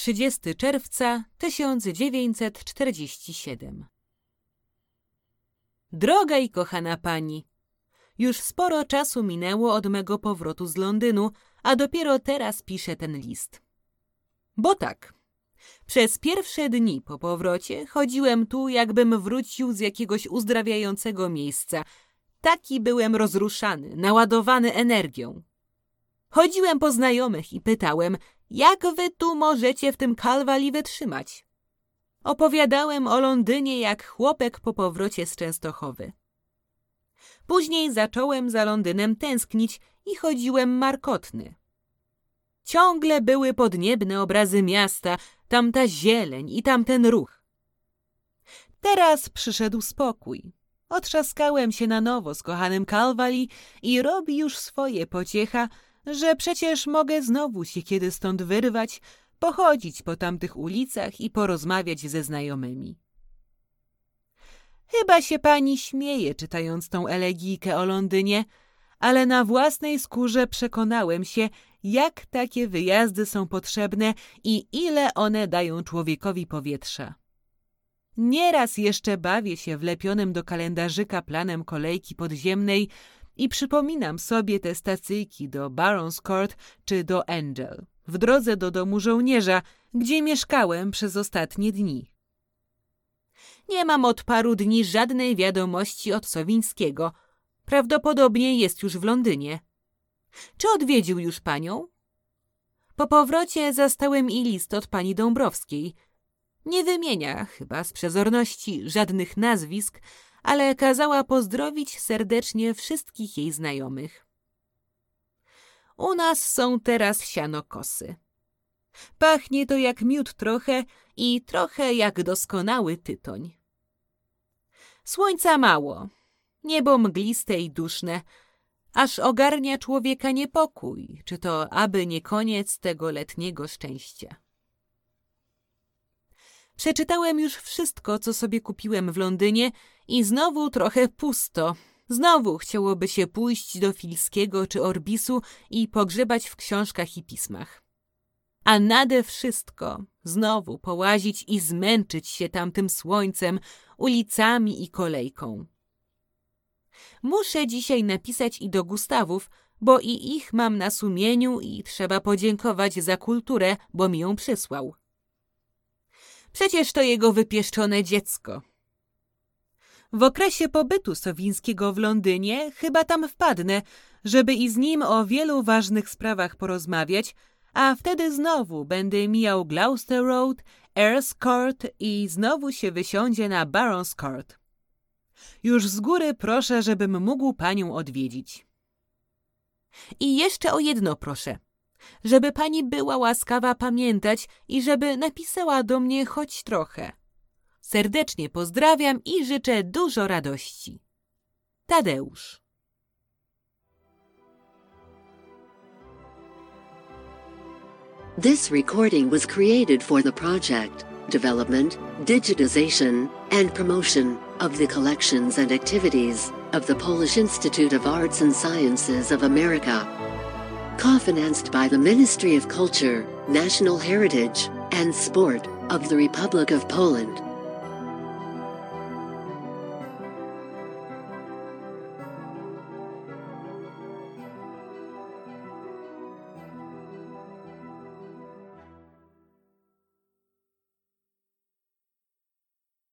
30 czerwca 1947 Droga i kochana pani, już sporo czasu minęło od mego powrotu z Londynu, a dopiero teraz piszę ten list. Bo tak, przez pierwsze dni po powrocie chodziłem tu, jakbym wrócił z jakiegoś uzdrawiającego miejsca. Taki byłem rozruszany, naładowany energią. Chodziłem po znajomych i pytałem, jak wy tu możecie w tym kalwali wytrzymać? Opowiadałem o Londynie jak chłopek po powrocie z Częstochowy. Później zacząłem za Londynem tęsknić i chodziłem markotny. Ciągle były podniebne obrazy miasta, tamta zieleń i tamten ruch. Teraz przyszedł spokój. Otrzaskałem się na nowo z kochanym Calvary i robi już swoje pociecha, że przecież mogę znowu się kiedy stąd wyrwać, pochodzić po tamtych ulicach i porozmawiać ze znajomymi. Chyba się pani śmieje, czytając tą elegijkę o Londynie, ale na własnej skórze przekonałem się, jak takie wyjazdy są potrzebne i ile one dają człowiekowi powietrza. Nieraz jeszcze bawię się wlepionym do kalendarzyka planem kolejki podziemnej, i przypominam sobie te stacyjki do Barons Court czy do Angel, w drodze do domu żołnierza, gdzie mieszkałem przez ostatnie dni. Nie mam od paru dni żadnej wiadomości od Sowińskiego. Prawdopodobnie jest już w Londynie. Czy odwiedził już panią? Po powrocie zastałem i list od pani Dąbrowskiej. Nie wymienia, chyba z przezorności, żadnych nazwisk, ale kazała pozdrowić serdecznie wszystkich jej znajomych. U nas są teraz sianokosy. Pachnie to jak miód trochę i trochę jak doskonały tytoń. Słońca mało, niebo mgliste i duszne, aż ogarnia człowieka niepokój, czy to aby nie koniec tego letniego szczęścia. Przeczytałem już wszystko, co sobie kupiłem w Londynie i znowu trochę pusto. Znowu chciałoby się pójść do Filskiego czy Orbisu i pogrzebać w książkach i pismach. A nade wszystko znowu połazić i zmęczyć się tamtym słońcem, ulicami i kolejką. Muszę dzisiaj napisać i do Gustawów, bo i ich mam na sumieniu i trzeba podziękować za kulturę, bo mi ją przysłał. Przecież to jego wypieszczone dziecko. W okresie pobytu Sowińskiego w Londynie chyba tam wpadnę, żeby i z nim o wielu ważnych sprawach porozmawiać, a wtedy znowu będę mijał Gloucester Road, Earls Court i znowu się wysiądzie na Barons Court. Już z góry proszę, żebym mógł panią odwiedzić. I jeszcze o jedno proszę – żeby pani była łaskawa pamiętać i żeby napisała do mnie choć trochę. Serdecznie pozdrawiam i życzę dużo radości. Tadeusz. This recording was created for the project, development, digitization, and promotion of the collections and activities of the Polish Institute of Arts and Sciences of America. Co-financed by the Ministry of Culture, National Heritage, and Sport of the Republic of Poland.